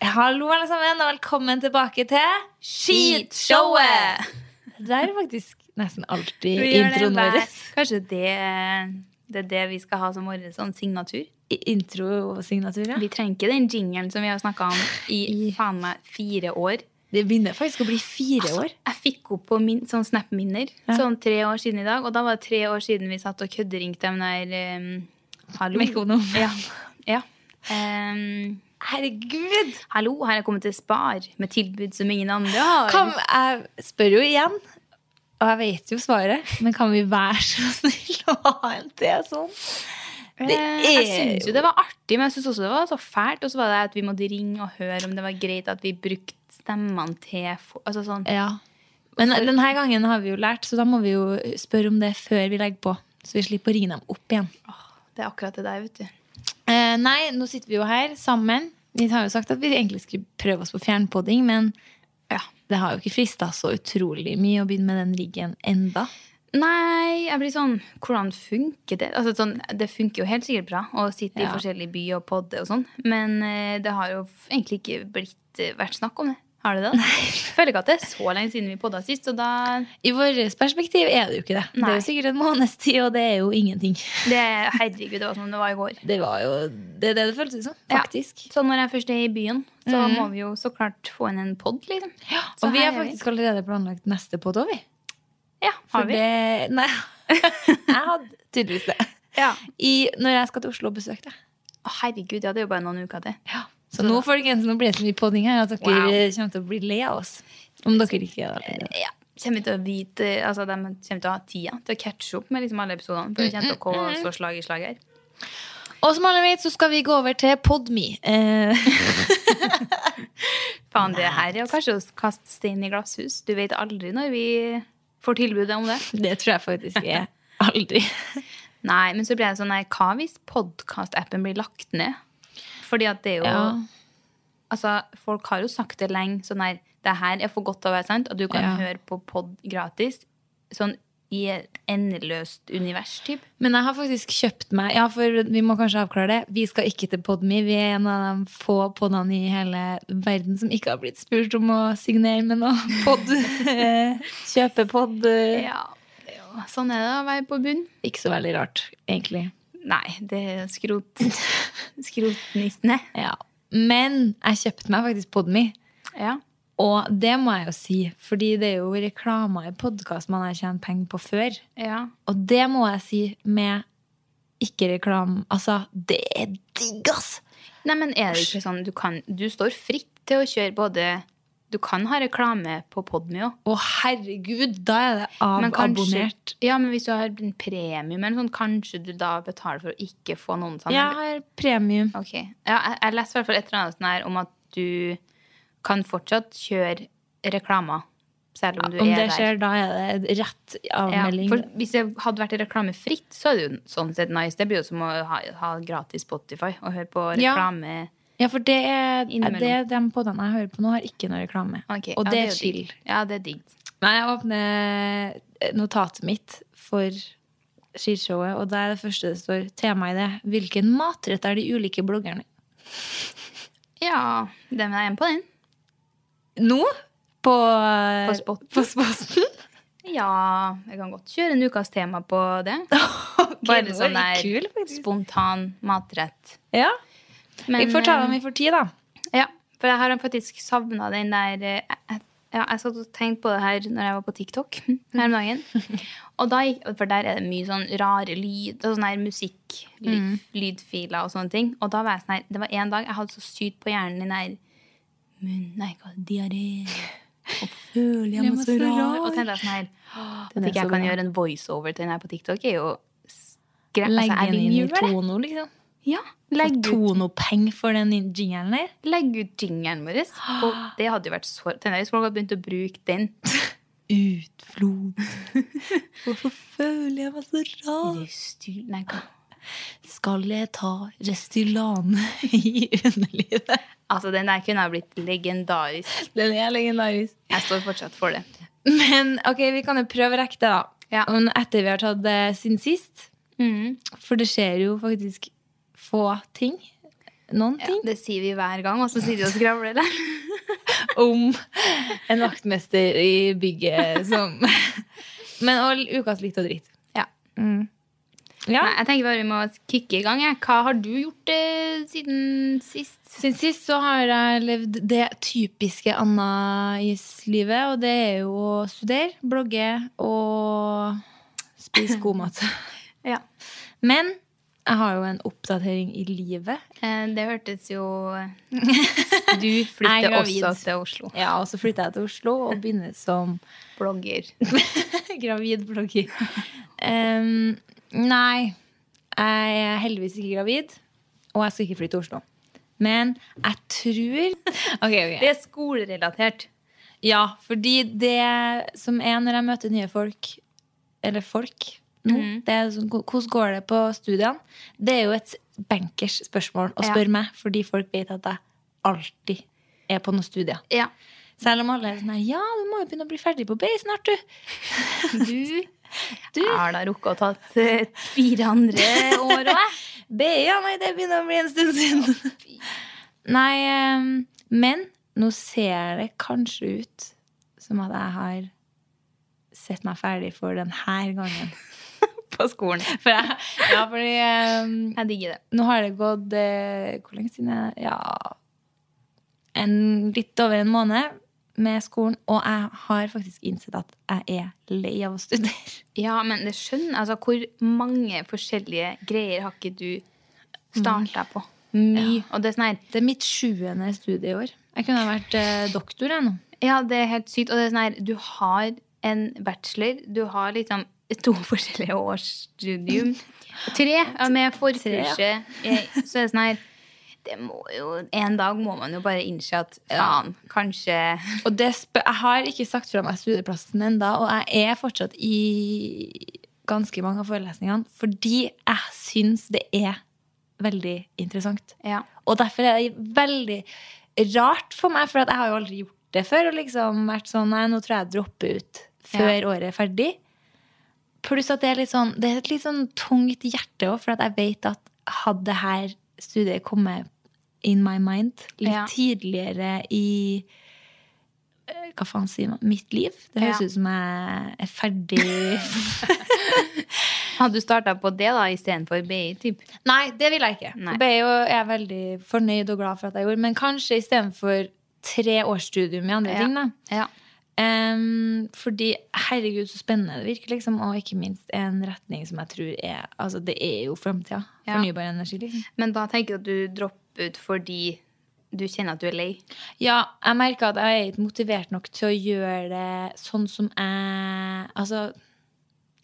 hallo alle sammen, og velkommen tilbake til Skitshowet! Det er faktisk nesten alltid introen vår. Kanskje det, det er det vi skal ha som vår sånn signatur? I- Intro og signatur, ja. Vi trenger ikke den jingelen som vi har snakka om i faen meg fire år. Det begynner faktisk å bli fire år. Jeg fikk opp på min, sånn Snap-minner sånn tre år siden i dag, og da var det tre år siden vi satt og kødderingte dem der um, Hallo. Mekonom. Ja. ja. Um, Herregud! hallo, her er jeg kommet til Spar med tilbud som ingen andre har. Kan, jeg spør jo igjen, og jeg vet jo svaret, men kan vi være så snill å ha en til sånn? Det er jeg syns jo det var artig, men jeg syns også det var så fælt. Og så var det at vi måtte ringe og høre om det var greit at vi brukte stemmene til altså sånn. Ja. Men denne gangen har vi jo lært, så da må vi jo spørre om det før vi legger på. Så vi slipper å ringe dem opp igjen. Det er akkurat det der, vet du. Eh, nei, nå sitter vi jo her sammen. Vi har jo sagt at vi egentlig skulle prøve oss på fjernpodding, men Ja. det har jo ikke frista så utrolig mye å begynne med den riggen enda. Nei, jeg blir sånn Hvordan funker det? Altså, sånn, det funker jo helt sikkert bra å sitte i forskjellige byer og podde og sånn, men eh, det har jo egentlig ikke blitt eh, vært snakk om det. Har det Nei. Jeg føler ikke at det er så lenge siden vi podda sist, Så da I vårt perspektiv er det jo ikke det. Det er jo sikkert en måneds tid, og det er jo ingenting. det, Herregud, det var som det var i går. Det var jo det, er det det føltes som, Ja. faktisk. Så når jeg først er i byen, så må vi jo så klart få inn en pod, liksom. Så og vi har faktisk faktisk allerede planlagt neste podd òg, vi. Ja, For har vi? det Nei. Jeg hadde tydeligvis det. Ja. I, når jeg skal til Oslo og besøke deg. Å, herregud, ja, det er jo bare noen uker til. Så nå, folkens, nå blir det så mye podding her at dere Wow. kommer til å bli le av oss. Om dere ikke er det. Ja. Kommer til å vite, altså De kommer til å ha tida til å catche opp med liksom alle episodene. For det kommer til å gå så slag i slag her. Og som alle vet, så skal vi gå over til Podme. Eh, Faen, det her er jo kanskje å kaste stein i glasshus. Du vet aldri når vi får tilbudet om det. det tror jeg faktisk er aldri. Nei, men så blir jeg sånn nei, Hva hvis podkastappen blir lagt ned? Fordi at det er jo Ja. Altså, folk har jo sagt det lenge. Sånn her, det her er for godt til å være sant, og du kan Ja. høre på pod gratis. Sånn i et endeløst univers, typ. Men jeg har faktisk kjøpt meg Ja, for vi må kanskje avklare det. Vi skal ikke til Podme. Vi er en av de få podene i hele verden som ikke har blitt spurt om å signere med noe pod. Kjøpe pod. Ja, sånn er det å være på bunn. Ikke så veldig rart, egentlig. Nei, det er skrot, skrotnissene. Ja. Men jeg kjøpte meg faktisk Podme. Ja. Og det må jeg jo si, fordi det er jo reklamer i podkast man har tjent penger på før. ja. Og det må jeg si med ikke-reklame. Altså, det er digg, ass! Nei, men er det ikke sånn du kan Du står fritt til å kjøre både Du kan ha reklame på Podmio. Å, herregud, da er det avabonnert. ja, men hvis du har en premium, sånn, kanskje du da betaler for å ikke få noen sånn? Jeg har premium. Ok. Ja, jeg, jeg leste i hvert fall et eller annet sånn her om at du kan fortsatt kjøre reklamer Selv om du Om er det der. skjer, da er det rett Ja, avmelding. for hvis det hadde vært reklamefritt, så er det jo sånn sett nice. Det blir jo som å ha, ha gratis Spotify og høre på reklame. Ja, for det er, det, de podene jeg hører på nå, har ikke noe reklame. Okay, Og ja, det er chill. Ja, det er digg. Nei, jeg åpner notatet mitt for skishowet, og da er det første det står tema i det. Hvilken matrett er de ulike bloggerne? Ja, den er en på den. Nå? På, På spotten. På spotten? Ja, jeg kan godt kjøre en ukas tema på det. okay, Bare sånn der kul, spontan matrett. Ja. Men, vi får ta eh, dem i for tid, da. Ja, for jeg har faktisk savna den der eh, jeg- ja, Jeg satt og tenkte på det her når jeg var på TikTok her om dagen. Og da for der er det mye sånn rare lyd og sånn her musikk, lyd, lydfiler og sånne ting. Og da var jeg sånn her Det var en dag jeg hadde så sykt på hjernen den der munn, Nei, hva diaré. Og føler jeg meg så rar. Og tenkte jeg sånn her At Den ikke jeg kan gjøre en voiceover til den her på TikTok, er jo skremt. Altså, jeg den vil inn i gjøre det. Tono, liksom. Ja, legg ut Tono-peng for den jingelen der. Legg ut jingelen vår. Og det hadde jo vært så hvis folk hadde begynt å bruke den. Utflod. Hvorfor føler jeg meg så rar? Restyl... Nei, hva? Skal jeg ta Restylane i underlivet? Altså, den der kunne ha blitt legendarisk. Den er legendarisk. Jeg står fortsatt for det. Men ok, vi kan jo prøve å rekke det, da. Ja. Etter vi har tatt det siden sist. Mm. For det skjer jo faktisk få ting. Noen Ja, ting. det sier vi hver gang, og så sitter vi og skravler der. Om en vaktmester i bygget som Men og ukas litt og dritt. Ja. Mm. Ja. Nei, jeg tenker bare vi må kicke i gang. jeg. Hva har du gjort eh, siden sist? Siden sist så har jeg levd det typiske Anna-is-livet, og det er jo å studere, blogge og spise god mat. Ja. Men jeg har jo en oppdatering i livet. Eh, Det hørtes jo Du er flytter også til Oslo. Ja, og så flytter jeg til Oslo og begynner som Blogger. gravid blogger. Um, nei, jeg er heldigvis ikke gravid, og jeg skal ikke flytte til Oslo. Men jeg tror okay, okay. Det er skolerelatert. Ja, fordi det som er når jeg møter nye folk, eller folk nå, det er sånn, Hvordan går det på studiene? Det er jo et bankers spørsmål å Ja. spørre meg, fordi folk vet at jeg alltid er på noen studier. Ja. Selv om alle er sånn Ja, du må jo begynne å bli ferdig på BI snart, du. Du Du, Jeg har da rukket å tatt eh, fire andre år òg. Ja, nei, det begynner å bli en stund siden. Nei, men nå ser det kanskje ut som at jeg har sett meg ferdig for denne gangen. På skolen. For jeg, ja, fordi um, Jeg digger det. nå har det gått uh, Hvor lenge siden? jeg- Ja, en, litt over en måned med skolen, og jeg har faktisk innsett at jeg er lei av å studere. Ja, men det skjønner Altså, hvor mange forskjellige greier har ikke du starta på? Mye. Og det er sånn Det er mitt sjuende studie i år. Jeg kunne ha vært eh, doktor jeg nå. Ja, det er helt sykt. Og det er sånn her Du har en bachelor, du har liksom to forskjellige års studium. Tre med forkurset. Ja. Så er det sånn her jo, En dag må man jo bare innse at faen, kanskje Og det jeg har ikke sagt fra meg studieplassen ennå, og jeg er fortsatt i ganske mange av forelesningene fordi jeg syns det er veldig interessant. Ja. Og derfor er det veldig rart for meg, for jeg har jo aldri gjort det før. Og liksom vært sånn Nei, nå tror jeg jeg dropper ut før året er ferdig. Pluss at det er sånn Det er et litt sånn tungt hjerte òg, for at jeg vet at hadde det her studiet kommet in my mind litt Ja. tidligere i eh, hva faen sier man? Mitt liv. Det høres Ja. ut som jeg er ferdig Hadde du starta på det da istedenfor BI? Typ? Nei, det vil jeg ikke. Nei. Er jeg er veldig fornøyd og glad for at jeg gjorde Men kanskje istedenfor tre års studium i andre Ja. ting. da Ja. Em, Fordi herregud, så spennende det virker, liksom. Og ikke minst en retning som jeg tror er Altså, det er jo framtida. Ja. Fornybar energi, liksom. Men da tenker du at du dropper ut fordi du kjenner at du er lei. Ja, jeg merker at jeg er ikke motivert nok til å gjøre det sånn som jeg Altså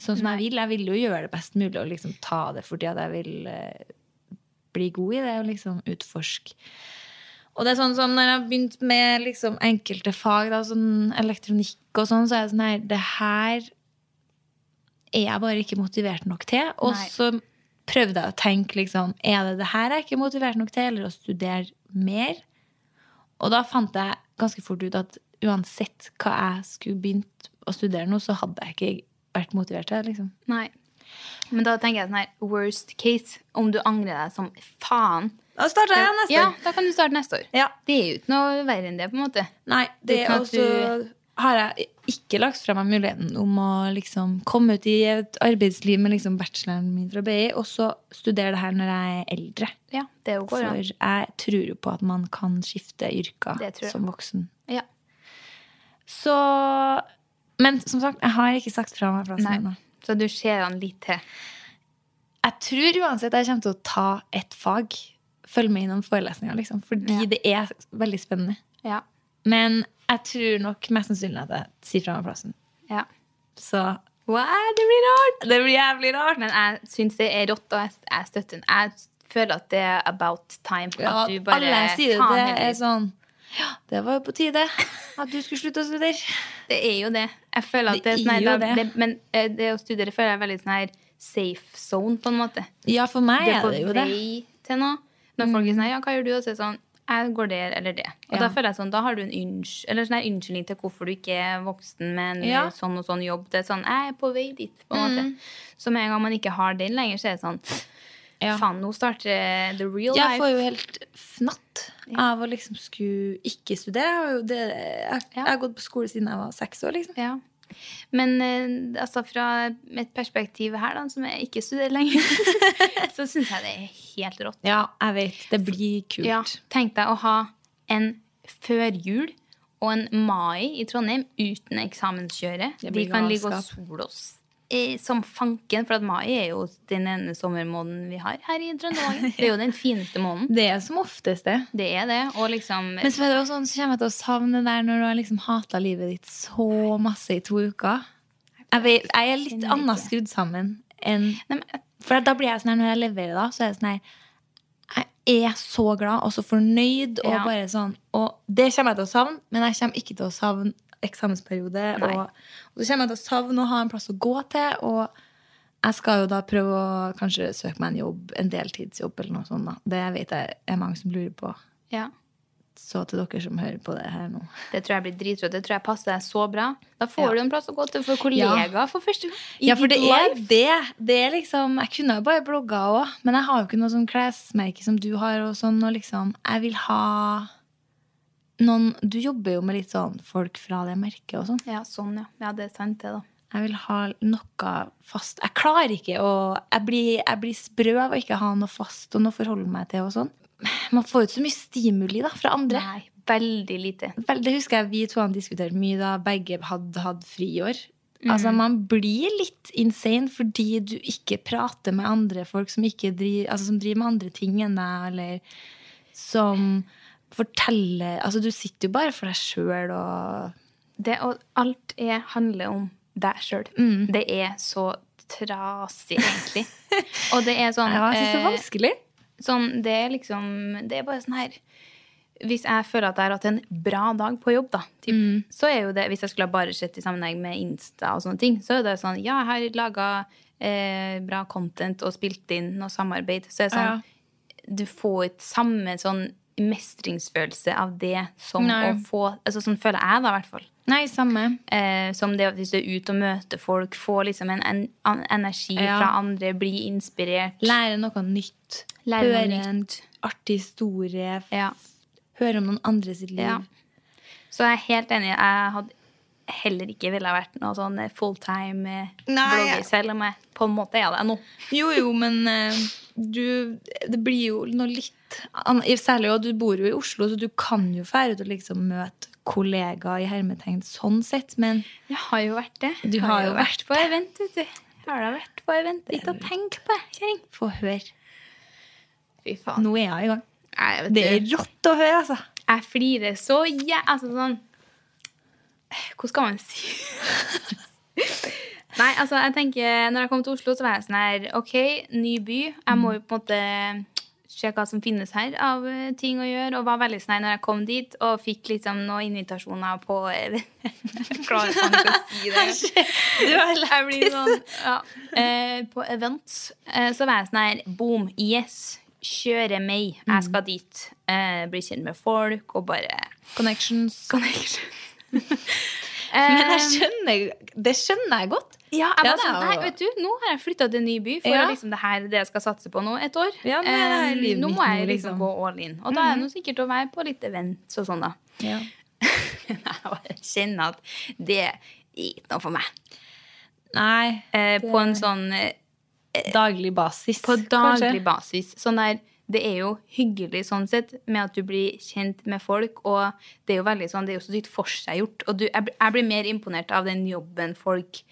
sånn som jeg vil. Jeg vil jo gjøre det best mulig og liksom ta det fordi at jeg vil uh, bli god i det og liksom utforske Og det er sånn som når jeg har begynt med liksom enkelte fag, da, sånn elektronikk og sånn, så er det sånn her Det her er jeg bare ikke motivert nok til. Og Nei. så prøvde jeg å tenke liksom Er det det her jeg ikke er motivert nok til, eller å studere mer? Og da fant jeg ganske fort ut at uansett hva jeg skulle begynt å studere nå, så hadde jeg ikke vært motivert til det. liksom. Nei. Men da tenker jeg sånn her worst case, om du angrer deg som faen. Da starter jeg neste år. Ja, da kan du starte neste år. Ja. Det er jo ikke noe verre enn det, på en måte. Nei, det er også har jeg ikke lagt fra meg muligheten om å liksom komme ut i et arbeidsliv med liksom bacheloren min fra BI, og så studere det her når jeg er eldre. Ja, det er jo For jeg tror jo på at man kan skifte yrker som voksen. Ja. Så Men som sagt, jeg har ikke sagt fra meg plassen ennå. Så du ser han litt til. Jeg tror uansett jeg kommer til å ta et fag. Følge med innom forelesninga, liksom. Fordi Ja. det er veldig spennende. Ja. Men jeg tror nok mest sannsynlig at jeg sier fra meg plassen. ja. Så Wow, det blir rart! det blir jævlig rart. Men jeg syns det er rått, og jeg, jeg støtter den. Jeg føler at det er about time. At du bare alle sier det. det er sånn Ja, det var jo på tide at du skulle slutte å studere. Det er jo det. Jeg føler at Det det er sånn er jo det. Men eh, det å studere føler jeg er veldig sånn her safe zone, på en måte. Ja, for meg er er på det jo det. vei til noe. Når folk er sånn ja, hva gjør du? Og så er det sånn, jeg går der eller det. Og Ja. da føler jeg sånn, da har du en sånn unnskyldning til hvorfor du ikke er voksen med en Ja. sånn og sånn jobb. Det er sånn, jeg er på vei dit, på en måte. Så med en gang man ikke har den lenger, så er det sånn, Ja. faen, nå starter the real life. Jeg får jo helt fnatt av å liksom skulle ikke studere. Jeg har, jo det, jeg, Ja. jeg har gått på skole siden jeg var seks år, liksom. Men eh, altså fra et perspektiv her, da, som jeg ikke studerer lenger, så syns jeg det er helt rått. Ja, jeg vet. Det blir kult. Ja, Tenk deg å ha en førjul og en mai i Trondheim uten eksamenskjøret. Det Vi kan ligge og sole oss som fanken, for at mai er jo den ene sommermåneden vi har her i Trøndelag. Det er jo den fineste måneden. Det er som oftest det. Det er det. Og liksom Men så er det også sånn, så kommer jeg til å savne det der når du har liksom hata livet ditt så masse i to uker. Jeg, jeg er litt annet skrudd sammen enn For da blir jeg sånn her når jeg leverer, da, så er jeg sånn her Jeg er så glad og så fornøyd og Ja. bare sånn Og det kommer jeg til å savne, men jeg kommer ikke til å savne eksamensperiode. Og, og så kommer jeg til å savne å ha en plass å gå til. Og jeg skal jo da prøve å kanskje søke meg en jobb, en deltidsjobb eller noe sånt. da. Det vet jeg er mange som lurer på. ja, Så til dere som hører på det her nå. det tror jeg blir dritrått. Det tror jeg passer deg så bra. Da får Ja. du en plass å gå til for kollegaer for første gang. Ja, for det er det. Det er liksom Jeg kunne jo bare blogga òg, men jeg har jo ikke noe sånn klesmerke som du har. Og sånn, og liksom Jeg vil ha noen Du jobber jo med litt sånn folk fra det merket og sånn. Ja, sånn, ja. Ja, det er sant, det, da. Jeg vil ha noe fast. Jeg klarer ikke å Jeg blir, jeg blir sprø av å ikke ha noe fast og noe å forholde meg til og sånn. Man får jo ikke så mye stimuli da fra andre. Nei, veldig lite. Vel, det husker jeg vi to hadde diskutert mye da begge hadde hatt friår. Altså, man blir litt insane fordi du ikke prater med andre folk som, driver, altså, som driver med andre ting enn deg, eller som forteller Altså, du sitter jo bare for deg sjøl og Det, og alt er, handler om deg sjøl. Mm. Det er så trasig, egentlig. og det er sånn Ja, jeg syns det er eh, vanskelig. sånn, Det er liksom Det er bare sånn her Hvis jeg føler at jeg har hatt en bra dag på jobb, da, typ, Mm. så er jo det Hvis jeg skulle bare sett i sammenheng med Insta og sånne ting, så er det sånn Ja, jeg har laga eh, bra content og spilt inn noe samarbeid. Så er det sånn Du får ikke samme sånn mestringsfølelse av det som Nei. å få altså Sånn føler jeg, da, i hvert fall. Nei, samme. Eh, som det hvis du er ute og møter folk, få liksom en, en, en energi Ja. fra andre, bli inspirert. Lære noe nytt. Lære noe høre en artig historie. Ja. Høre om noen andre sitt liv. Ja. Så jeg er helt enig. Jeg hadde heller ikke ville vært noe sånn fulltime eh, blogger, selv om jeg på en måte er det nå. Jo, jo, men eh, du Det blir jo noe litt Særlig at du bor jo i Oslo, så du kan jo fære ut og liksom møte kollegaer i hermetegn sånn sett, men Jeg har jo vært det. Du har, har jo vært på event, vet du. Har da vært på event. Ikke å tenke på, kjerring. få høre. Fy faen. Nå er jeg i gang. Jeg vet Det er rått å høre, altså. jeg flirer så jæ... Altså sånn Hva skal man si Nei, altså, jeg tenker Når jeg kom til Oslo, så var jeg sånn her OK, ny by. Jeg må jo på en måte se hva som finnes her av eh, ting å gjøre, og var veldig sånn her når jeg kom dit og fikk liksom noen invitasjoner på eh, Jeg klarer ikke å si det. Du Jeg blir sånn, ja, eh, På events eh, så var jeg sånn her Boom, yes. Kjøre meg. Jeg skal dit. Eh, bli kjent med folk og bare Connections. Connection. Men jeg Eh, skjønner, det skjønner jeg godt. Ja, jeg Ja, det sånn, nei, vet du, nå har jeg flytta til en ny by, for Ja. liksom det her er det jeg skal satse på nå et år. Ja, nå Eh, nå må jeg liksom liksom. gå all in. Og da er det noe sikkert å være på litt events og sånn, da. Ja. Jeg bare kjenner at det er ikke noe for meg. Nei, Eh, på en sånn eh, daglig basis. På daglig kanskje. basis. Sånn der, det er jo hyggelig sånn sett med at du blir kjent med folk, og det er jo veldig sånn, det er jo så sykt forseggjort. Og du, jeg, jeg blir mer imponert av den jobben folk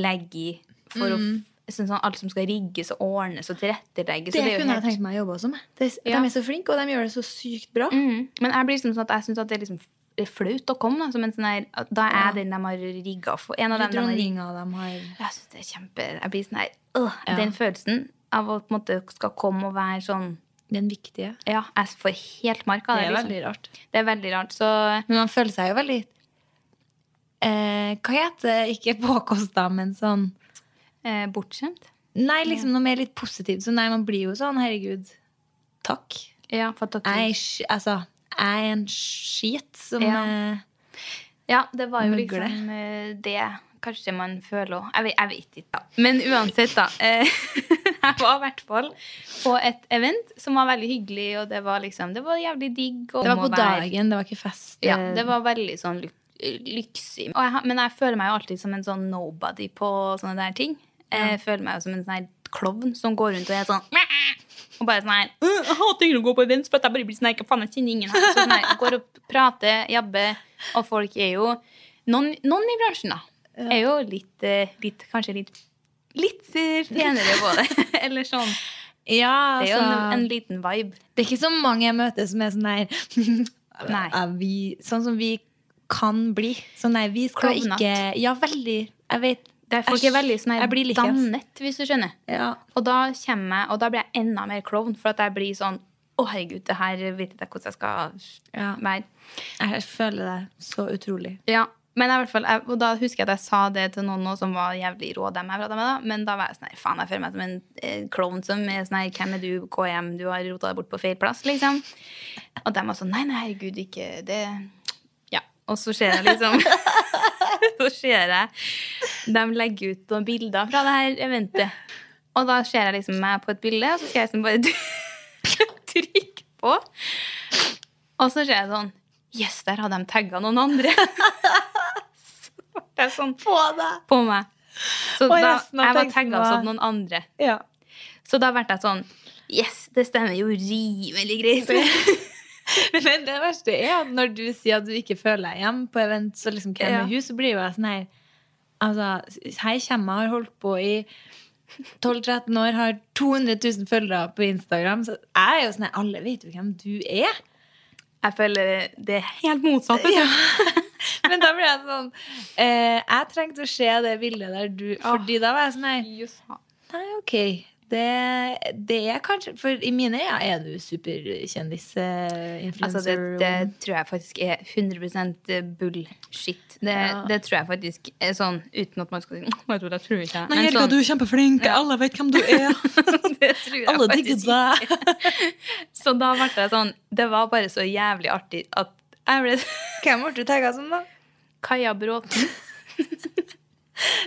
legger i for Mm. å sånn, sånn, Alt som skal rigges og ordnes og tilrettelegges. Det det kunne helt... jeg tenkt meg å jobbe også med. Det, Ja. De er så flinke, og de gjør det så sykt bra. Mm. Men jeg blir liksom sånn at jeg syns det er liksom flaut å komme. Da, som en sånn her, da er ja. den de har rigga for. En av dem de har rigget de har Jeg synes det er kjempe Jeg blir sånn her øh, Ja. Den følelsen av å på en måte skal komme og være sånn Den viktige. Ja, jeg får helt mark av Det det. er liksom. veldig rart. Det er veldig rart. Så Men man føler seg jo veldig eh, Hva heter det? Ikke påkosta, men sånn eh, bortskjemt. Nei, liksom noe mer litt positivt. Så nei, man blir jo sånn, herregud, takk. Ja, for takk. Jeg altså, jeg er en skit som Ja. eh, Ja, det var jo Mugler. liksom eh, det kanskje man føler òg. Jeg, vet- jeg vet ikke, da. Men uansett, da. eh, jeg var i hvert fall på et event som var veldig hyggelig, og det var liksom Det var jævlig digg. Det var på dagen, det var ikke fest. Ja, eh, det var veldig sånn lyk lyksig. Jeg, men jeg føler meg jo alltid som en sånn nobody på sånne der ting. Jeg føler meg jo som en sånn klovn som går rundt og er sånn og bare sånn her «Øh, Jeg hater å gå på events, for at jeg bare blir sånn her, «Hva faen, jeg kjenner ingen her. Så sånn her, går og prater, jabber, og folk er jo Noen, noen i bransjen, da, er jo litt, eh, litt Kanskje litt Litt penere på det. Eller sånn. ja, Det er jo altså, en, en liten vibe. Det er ikke så mange jeg møter som er sånn der er vi, Sånn som vi kan bli. Sånn nei, vi skal Klovnatt. ikke Ja, veldig. Jeg vet. Der folk er veldig sånn jeg blir like, dannet, hvis du skjønner. Ja. Og da jeg, og da blir jeg enda mer klovn, for at jeg blir sånn Å, herregud, det her vet jeg ikke hvordan jeg skal Ja. være. Jeg føler det så utrolig. Ja, men i hvert fall, jeg, og da husker jeg at jeg sa det til noen nå som var jævlig rå, dem jeg prata med da. Men da var jeg sånn her, faen, jeg føler meg som en eh, klovn som er sånn her, hvem er du, hjem, du har rota deg bort på feil plass, liksom. Og de var sånn, nei, nei, herregud, ikke det. Ja, og så ser jeg liksom, så ser jeg, de legger ut noen bilder fra det her eventet. Og da ser jeg liksom meg på et bilde, og så skal jeg liksom bare trykke på. Og så ser jeg sånn Yes, der hadde de tagga noen andre. så ble jeg sånn På deg! på meg. Så da, jeg var tagga var- som noen andre. Ja. Så da ble jeg sånn Yes, det stemmer jo rimelig greit. Men det verste er at når du sier at du ikke føler deg hjemme på event, så liksom hvem Ja. hun, så blir jo jeg sånn her Altså, her kommer jeg, har holdt på i 12-13 år, har 200 000 følgere på Instagram, så jeg er jo sånn her Alle vet jo hvem du er. Jeg føler det er helt motsatt. Ja. Men da ble jeg sånn eh, Jeg trengte å se det bildet der du Fordi da var jeg sånn her Nei, OK. Det, det er kanskje For i mine øyne er du superkjendis. Eh, Altså, det, det tror jeg faktisk er 100 bullshit. Det, Ja. det tror jeg faktisk er sånn uten at man skal si «Åh, jeg det tror jeg ikke. Nei, Helga, sånn, du er kjempeflink. Alle vet hvem du er. det tror jeg Alle digger deg. Så da ble det sånn Det var bare så jævlig artig at jeg ble Hvem ble du tagga som, da? Kaja Bråten.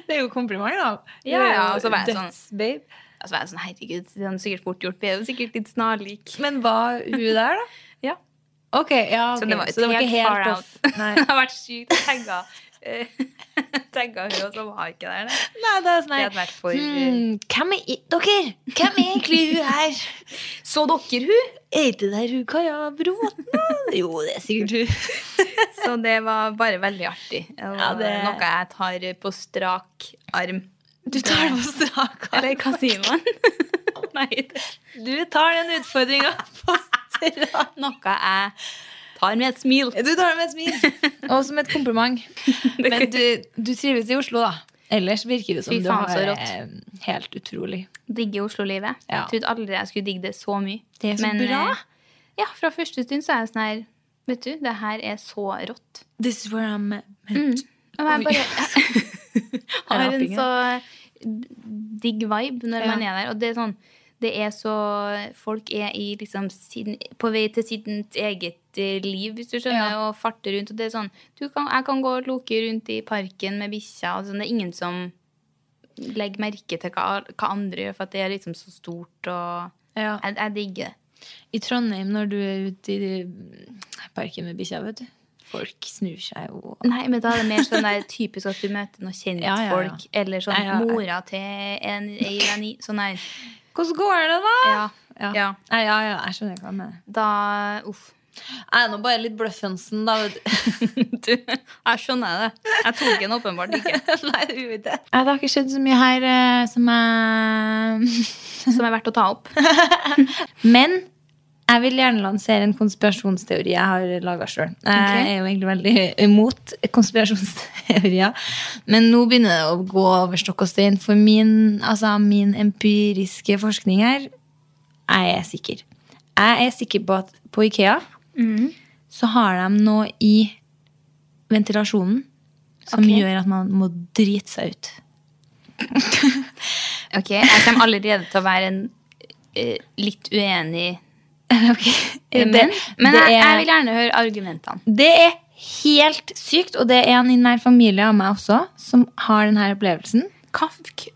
Det er jo kompliment, da. Ja, ja, og så var jeg sånn- Dødsbabe. Og så var jeg sånn, herregud, det hadde sikkert fort gjort. Vi er jo sikkert litt snarlik. Men var hun der, da? Ja. Ok, ja, ok. Så det var, Så det var helt ikke helt out. off. Det har vært sykt tagga. eh, tagga hun, og så var ikke der. Det. Nei, det er sånn her hmm, Hvem er dere? Hvem er egentlig hun her? Så dere hun? Er ikke det hun Kaja Bråten? Jo, det er sikkert hun. Så det var bare veldig artig. Det var Ja, det- Noe jeg tar på strak arm. Du tar det på strak arm. Eller hva sier man? Nei, Du tar den utfordringa på strak noe jeg tar med et smil. Du tar det med et smil. Og som et kompliment. Men du, du trives i Oslo, da? Ellers virker det som Fy du har rått. eh, helt utrolig. Digger Oslo-livet. Ja. Jeg trodde aldri jeg skulle digge det så mye. Det er så Men, bra. eh, Ja, fra første stund så er jeg sånn her Vet du, det her er så rått. This is where I'm Mm. Og jeg bare har en så digg vibe når man er der. Og det er sånn det er så Folk er i liksom sin, på vei til sitt eget eh, liv, hvis du skjønner, Ja. og farter rundt. Og det er sånn du kan, Jeg kan gå og loke rundt i parken med bikkja. Altså, det er ingen som legger merke til hva, hva andre gjør, for at det er liksom så stort. Og Ja. jeg, jeg digger det. I Trondheim, når du er ute i parken med bikkja, vet du Folk snur seg jo Nei, men da er det mer sånn der typisk at du møter noen Ja, ja, kjentfolk. Eller sånn mora til en ei venni. Sånn der. Hvordan går det, da? Ja. Ja. Ja. Ja, ja, jeg skjønner hva du mener. Da Uff. Jeg er nå bare litt bløffensen, da. du. Jeg skjønner det. Jeg tok den åpenbart ikke. Nei, du gjorde det. Det har ikke skjedd så mye her eh, som er Som er verdt å ta opp. Men jeg vil gjerne lansere en konspirasjonsteori jeg har laga sjøl. Jeg er jo egentlig veldig imot konspirasjonsteorier. Men nå begynner det å gå over stokk og stein. For min, altså, min empiriske forskning her jeg er sikker. Jeg er sikker på at på Ikea så har de noe i ventilasjonen som okay. gjør at man må drite seg ut. Ok, Jeg kommer allerede til å være en eh, litt uenig Ok. men, Det- men det jeg, er- jeg vil gjerne høre argumentene. Det er helt sykt, og det er en i nær familie av meg også som har denne opplevelsen.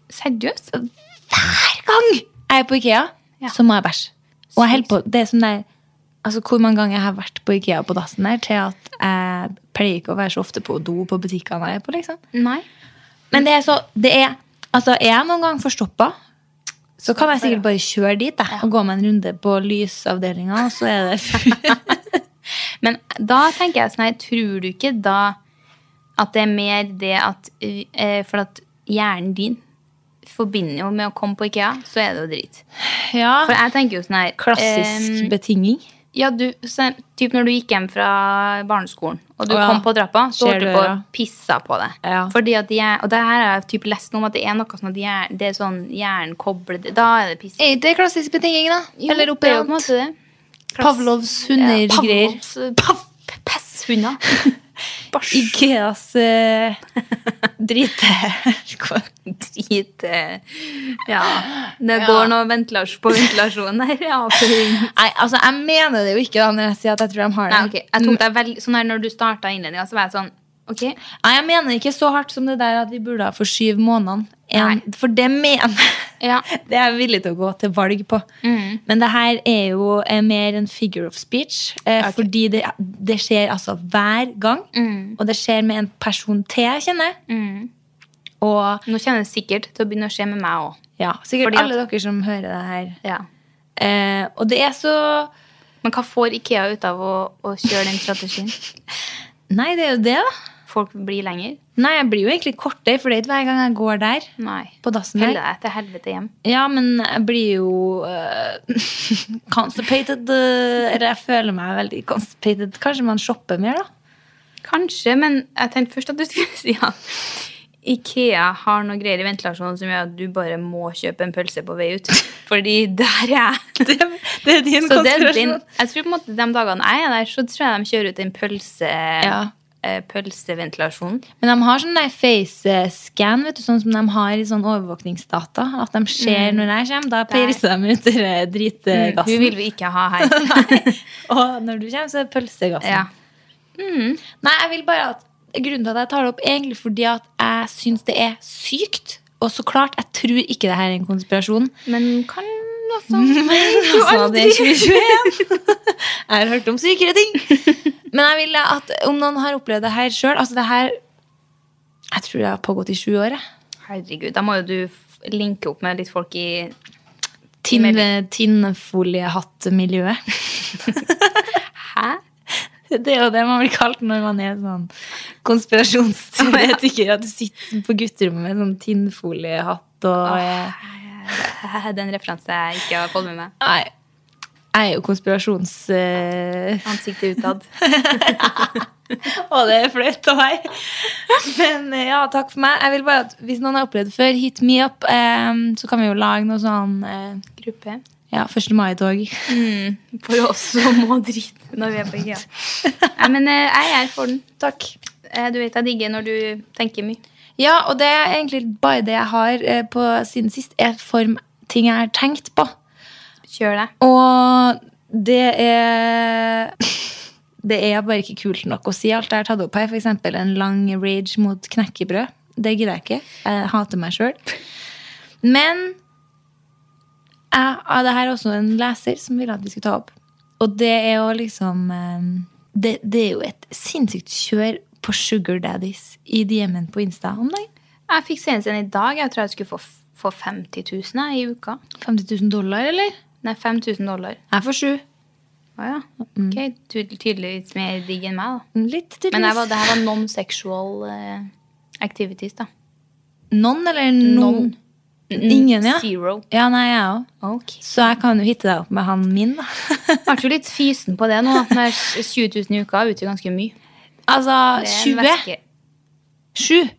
Seriøst? Hver gang jeg er på Ikea, Ja. så må jeg bæsje. Og jeg på, det er sånn der, altså Hvor mange ganger jeg har vært på Ikea på dassen der, til at jeg pleier ikke å være så ofte på do på butikkene jeg er på. liksom. Nei. Men det er så, det er, altså er jeg noen gang forstoppa, så kan jeg sikkert bare kjøre dit da, og gå meg en runde på lysavdelinga, og så er det Men da tenker jeg sånn her, tror du ikke da at det er mer det at eh, For at hjernen din forbinder jo med å komme på Ikea, så er det jo drit. Ja, For jeg tenker jo sånn her klassisk eh, betinging. Ja, du, så, typ når du gikk hjem fra barneskolen, og du oh, ja. kom på trappa, så holdt du på å pisse på deg. Ja. Fordi at de er, og det her har jeg typ lest noe om at det er noe sånn at hjer- det er sånn hjernen kobler Da er det piss. Er ikke det klassisk betinging, da? Jo, Eller det er jo på en oppdrag? måte det. Pavlovs hundergreier. Pavlovs, eh, pav, pesshunder. Bæsj. Ikeas uh, drite... Drite Ja. Det går noe ventilasjon på ventilasjonen her. Ja, Nei, altså, jeg mener det jo ikke da når jeg sier at jeg tror de har det. Nei, okay. Jeg tok deg veldig Sånn her når du starta innledninga, så var jeg sånn Okay. Nei, jeg mener ikke så hardt som det der at vi burde ha for syv månedene. En, for det mener Ja. Det er jeg villig til å gå til valg på. Men det her er jo eh, mer en figure of speech. Eh, okay. Fordi det, det skjer altså hver gang. Og det skjer med en person til jeg kjenner. Og Nå kjenner jeg sikkert til å begynne å skje med meg òg. ja, sikkert Fordi at- alle dere som hører det her. Ja. Eh, og det er så Men hva får Ikea ut av å, å kjøre den strategien? Nei, det er jo det, da. Folk blir lenger? Nei, jeg blir jo egentlig kortere, for det er ikke hver gang jeg går der. Nei. På dassen her. deg til helvete hjem. Ja, men jeg blir jo uh, constipated. eh, eller jeg føler meg veldig constipated. Kanskje man shopper mer, da? Kanskje, men jeg tenkte først at du skulle si at Ikea har noe greier i ventilasjonen som gjør at du bare må kjøpe en pølse på vei ut. Fordi der er jeg. Det, det er din Så konspirasjon. jeg tror på en måte de dagene jeg er der, så tror jeg de kjører ut en pølse, Ja. Eh, pølseventilasjon. Men de har sånn face-scan, vet du, sånn som de har i sånn overvåkningsdata. At de ser når jeg kommer. Da pirser de ut Hun dritgassen. vil vi ikke ha her. Og når du kommer, så er det pølsegassen. Ja. Nei, jeg vil bare at Grunnen til at jeg tar det opp, egentlig fordi at jeg syns det er sykt. Og så klart, jeg tror ikke det her er en konspirasjon. Men kan altså Men altså, det er 2021. Jeg har hørt om sykere ting. Men jeg vil at om noen har opplevd det her sjøl altså det her, Jeg tror det har pågått i sju år. jeg. Herregud, da må jo du linke opp med litt folk i. Tinnfoliehattmiljøet. Hæ? Det er jo det man blir kalt når man er sånn konspirasjonsteoretiker. At du sitter på gutterommet med sånn tinnfoliehatt og eh, Den referansen jeg ikke har fått med meg. Nei. Jeg er jo konspirasjons... Uh... Ansiktet utad. Og det er flaut av meg. Men eh, ja, takk for meg. Jeg vil bare at Hvis noen har opplevd det før, hit me up. Um, så kan vi jo lage noe sånn uh, Gruppe. ja, 1. mai-tog. For oss som må drite når vi er på IKEA. Nei, men uh, jeg er for den. Takk. Du vet jeg digger når du tenker mye. Ja, og det er egentlig bare det jeg har eh, på siden sist, er form ting jeg har tenkt på. Kjør det. Og det er Det er bare ikke kult nok å si alt jeg har tatt opp her. F.eks. en lang rage mot knekkebrød. Det gidder jeg ikke. Jeg hater meg sjøl. Men jeg, det her er også en leser som ville at vi skulle ta opp. Og det er jo liksom eh, det, det er jo et sinnssykt kjør på sugar daddies i DM-en på Insta om dagen. Jeg fikk senest en i dag. Jeg tror jeg skulle få, få 50 000 i uka. 50 000 dollar, eller? Nei, 5000 dollar. Jeg får sju. Å ja. Ok, tydeligvis mer digg enn meg, da. Litt, tydeligvis. Men var, det her var non-sexual eh, activities, da. Non eller no? Non. Ingen, ja. Zero. Ja, nei, jeg òg. Okay. Så jeg kan jo hitte deg opp med han min, da. Ble jo litt fysen på det nå. at Når jeg- 20 000 i uka er ute ganske mye. Altså Det er en 20? 7?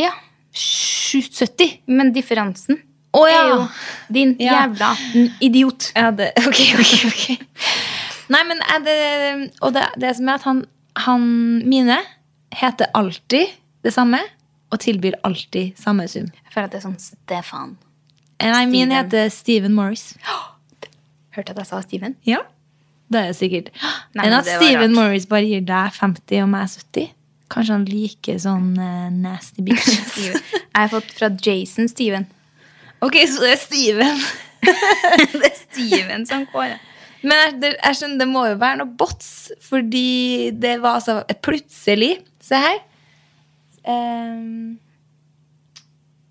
Ja, 70? men differansen Å er ja. jo din Ja. jævla idiot. ja det, ok, ok, ok. Nei, men er det, og det, det som er at han, han mine heter alltid det samme, og tilbyr alltid samme sum. Jeg føler at det er sånn Stefan. Nei, min heter Steven Morris. Hørte at jeg sa Steven? Ja. Det er sikkert. Nei, Enn at Steven rart. Morris bare gir deg 50 og meg 70. Kanskje han liker sånn uh, nasty bitch. Steven. Jeg har fått fra Jason Steven. ok, så det er Steven. Det er Steven som kårer. Men jeg, jeg skjønner, det må jo være noe bots, fordi det var så plutselig Se her. Um,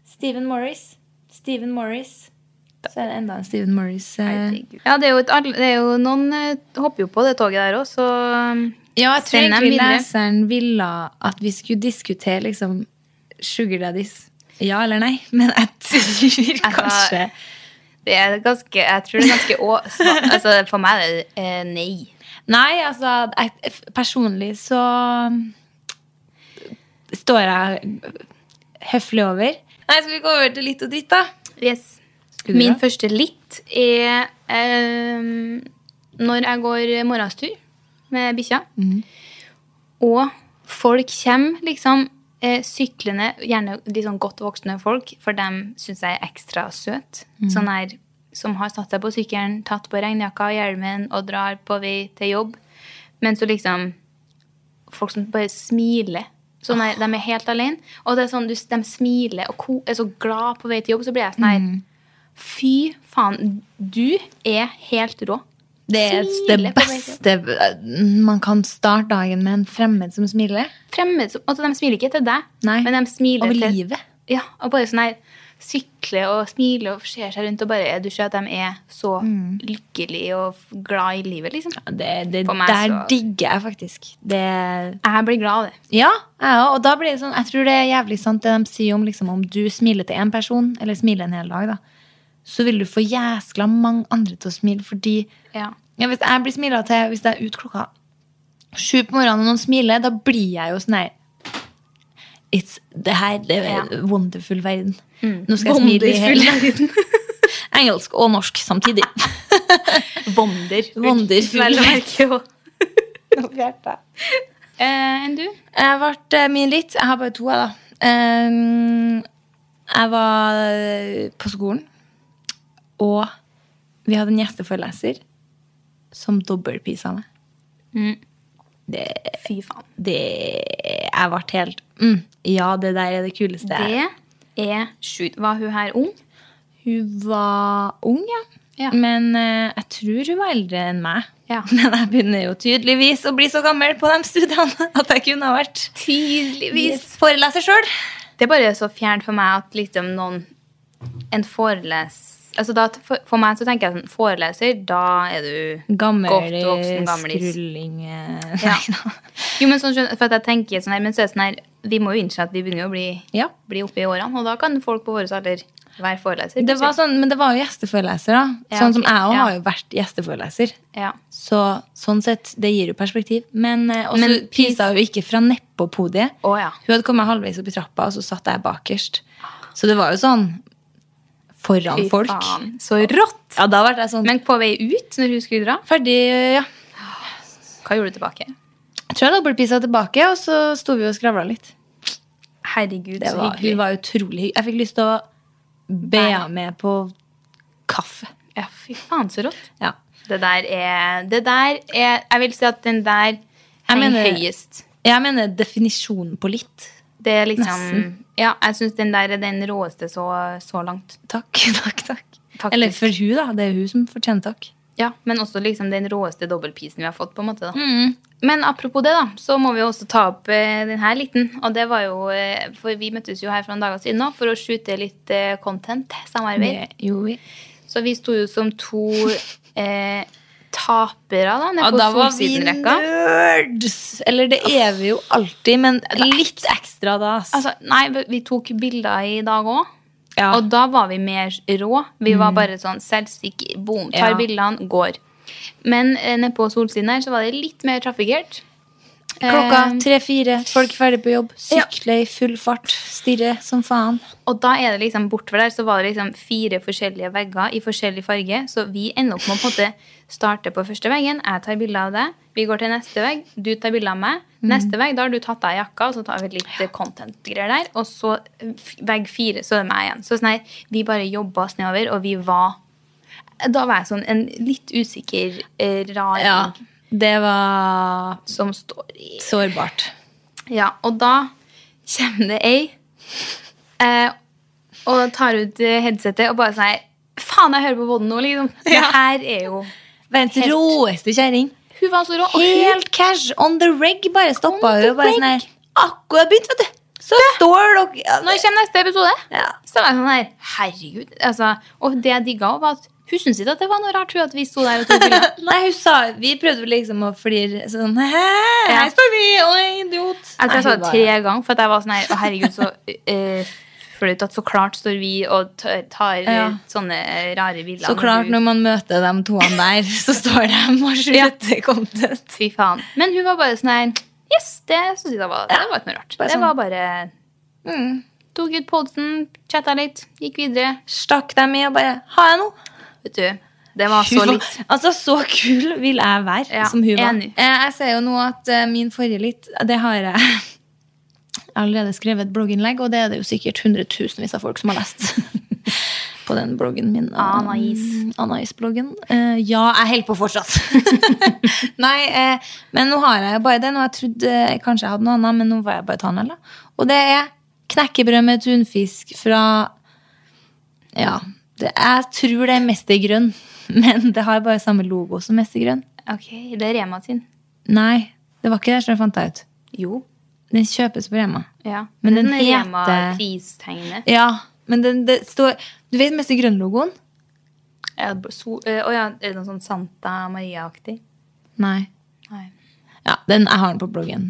Steven Morris. Steven Morris. Så er det enda en Steven Morris. eh. Ja, det er jo, et, det er jo noen eh, hopper jo på det toget der òg, så um, Ja, jeg tror egentlig leseren ville at vi skulle diskutere liksom sugar daddies. Ja eller nei? Men jeg tror kanskje det er ganske Jeg tror det er ganske å, altså, For meg er det eh, nei. Nei, altså jeg, Personlig så står jeg høflig over. Nei, Skal vi gå over til litt og dritt, da? Yes. Skulle Min da? første litt er eh, når jeg går morgenstur med bikkja, mm. og folk kommer liksom eh, syklende, gjerne litt sånn godt voksne folk, for dem syns jeg er ekstra søt. Mm. Sånn her som har satt seg på sykkelen, tatt på regnjakka og hjelmen og drar på vei til jobb. Men så liksom Folk som bare smiler. Sånn her, De er helt alene. Og det er sånn, du, de smiler og er så glad på vei til jobb, så blir jeg sånn her Fy faen, du er helt rå. Det er det beste Man kan starte dagen med en fremmed som smiler. Fremmed, som- altså, de smiler ikke til deg, Nei, men de smiler Over til livet. Ja, og bare sånn her sykle og smile og ser seg rundt og bare Du ser at de er så Mm. lykkelige og glad i livet, liksom. Det, det meg der så- digger jeg faktisk. Det Jeg blir glad av det. Ja, jeg òg. Og da blir det sånn Jeg tror det er jævlig sant det de sier om liksom, om du smiler til én person, eller smiler en hel dag, da, så vil du få jæskla mange andre til å smile, fordi Ja. ja, Hvis jeg blir smila til hvis jeg er ute klokka sju på morgenen og noen smiler, da blir jeg jo sånn her It's, det her det er Ja. wonderful verden. Nå skal jeg smile i hele engelsk og norsk samtidig. Wonder. Wonderful. Vel å merke. Eh, Enn du? Jeg ble eh, min litt. Jeg har bare to, jeg, da. Um, jeg var eh, på skolen, og vi hadde en gjesteforeleser som dobbeltpisa meg. Mm. Det, Fy faen. det Jeg ble helt mm, Ja, det der er det kuleste. Det er sjukt. Var hun her ung? Hun var ung, ja. Ja. Men uh, jeg tror hun var eldre enn meg. Ja. Men jeg begynner jo tydeligvis å bli så gammel på de studiene at jeg kunne ha vært Tydeligvis. foreleser sjøl. Det er bare så fjernt for meg at liksom noen En foreles... Altså da, for, for meg så tenker jeg sånn Foreleser, da er du Gammel Godt voksen gamlis. skrulling Ja. Jo, men sånn, for jeg tenker sånn her, Men så er det sånn her Vi må jo innse at vi begynner å bli, Ja. bli oppe i årene, og da kan folk på vår alder være foreleser. Det var sånn, men det var jo gjesteforeleser, da. Ja, sånn som jeg òg ja. har jo vært gjesteforeleser. ja. Så sånn sett, det gir jo perspektiv. Men eh, også Men pisa jo ikke fra nedpå podiet. Å ja. Hun hadde kommet halvveis opp i trappa, og så satt jeg bakerst. Så det var jo sånn foran Fy folk. faen, Så rått! Ja, da ble det sånn Men på vei ut, når hun skulle dra, ferdig, ja. hva gjorde du tilbake? Jeg tror jeg dobbeltpisa tilbake, og så sto vi og skravla litt. Herregud, Det så var, hyggelig. hun var utrolig hyggelig. Jeg fikk lyst til å be henne med på kaffe. Ja, fy faen, så rått. Ja. Det der er Det der er Jeg vil si at den der henger høyest. Jeg mener definisjonen på litt. Det er liksom Nesten. Ja, jeg syns den der er den råeste så, så langt. Takk, takk, takk. Faktisk. Eller for hun, da. Det er hun som fortjener takk. Ja, Men også liksom den råeste dobbeltpisen vi har fått. på en måte da. Mm. Men apropos det, da, så må vi også ta opp eh, den her liten. Og det var jo eh, For vi møttes jo her for noen dager siden nå for å shoote litt eh, content. Samarbeid. Det gjorde vi. Så vi sto jo som to eh, tapere da, nede Ja, på da var vi nerds! Eller det er vi jo alltid, men litt ekstra da. Altså, nei, vi- tok bilder i dag òg. ja. Og da var vi mer rå. Vi var bare sånn selvsikre. Boom, tar Ja. bildene, går. Men eh, nede på Solsiden her så var det litt mer trafikkert. Klokka tre-fire, folk ferdig på jobb, sykle i full fart, stirre som faen. Og da er det liksom bortover der så var det liksom fire forskjellige vegger i forskjellig farge. Så vi ender opp med å på en måte starte på første veggen. Jeg tar bilde av det. Vi går til neste vegg. Du tar bilde av meg. Neste vegg, da har du tatt av jakka, og så tar vi litt content-greier der. Og så vegg fire, så er det meg igjen. Så sånn her, vi bare jobba oss nedover, og vi var Da var jeg sånn en litt usikker, eh, rar Ja, det var som står i sårbart. Ja, og da kommer det ei eh, og tar ut headsetet og bare sier Faen, jeg hører på podden nå, liksom. Det her er jo Verdens råeste kjerring. Hun var så rå. Helt cash, on the reg, bare stoppa hun. Bare sånn her, akkurat begynt, vet du. Så står dere ja, når kommer neste episode? Ja. Så var jeg sånn her Herregud. Altså, og det jeg digga, var at hun syntes ikke at det var noe rart hun, at vi sto der og tok bilder. Nei, hun sa Vi prøvde liksom å flire sånn Hæ, her står vi, oi, idiot. Jeg tror jeg sa det tre ganger, for jeg var sånn her herregud, så uh, flaut at så klart står vi og tar, tar Ja. sånne eh, rare bilder. Så klart, når man møter de toene der, så står de og slutter content. Fy faen. Men hun var bare sånn her Yes, det syns jeg var, det var ikke noe rart. bare Det sånn. var bare Mm. Tok ut podsen, chatta litt, gikk videre. Stakk dem i og bare Har jeg noe? Vet du, det var så litt. Altså, så kul vil jeg være Ja, som hun var. enig. Eh, Jeg ser jo nå at eh, min forrige litt Det har jeg allerede skrevet et blogginnlegg, og det er det jo sikkert hundretusenvis av folk som har lest. På den bloggen min. Anais. Anais-bloggen. Uh, ja, jeg holder på fortsatt. Nei, uh, men nå har jeg jo bare det. Nå jeg trodde uh, kanskje jeg hadde noe annet, men nå var jeg bare tannhella. Og det er knekkebrød med tunfisk fra Ja. Det, jeg tror det er Mestergrønn, men det har bare samme logo som Mestergrønn. Ok, det er Rema sin. Nei, det var ikke det som jeg fant jeg ut. Jo. Den kjøpes på Rema. Ja. Men den sånn heter- Rema-pristegnet. Ja, men den, det står Du vet Mestergrønn-logoen? Ja, so, øh, ja, er det noe sånn Santa Maria-aktig? Nei. Nei. Ja, den, jeg har den på bloggen.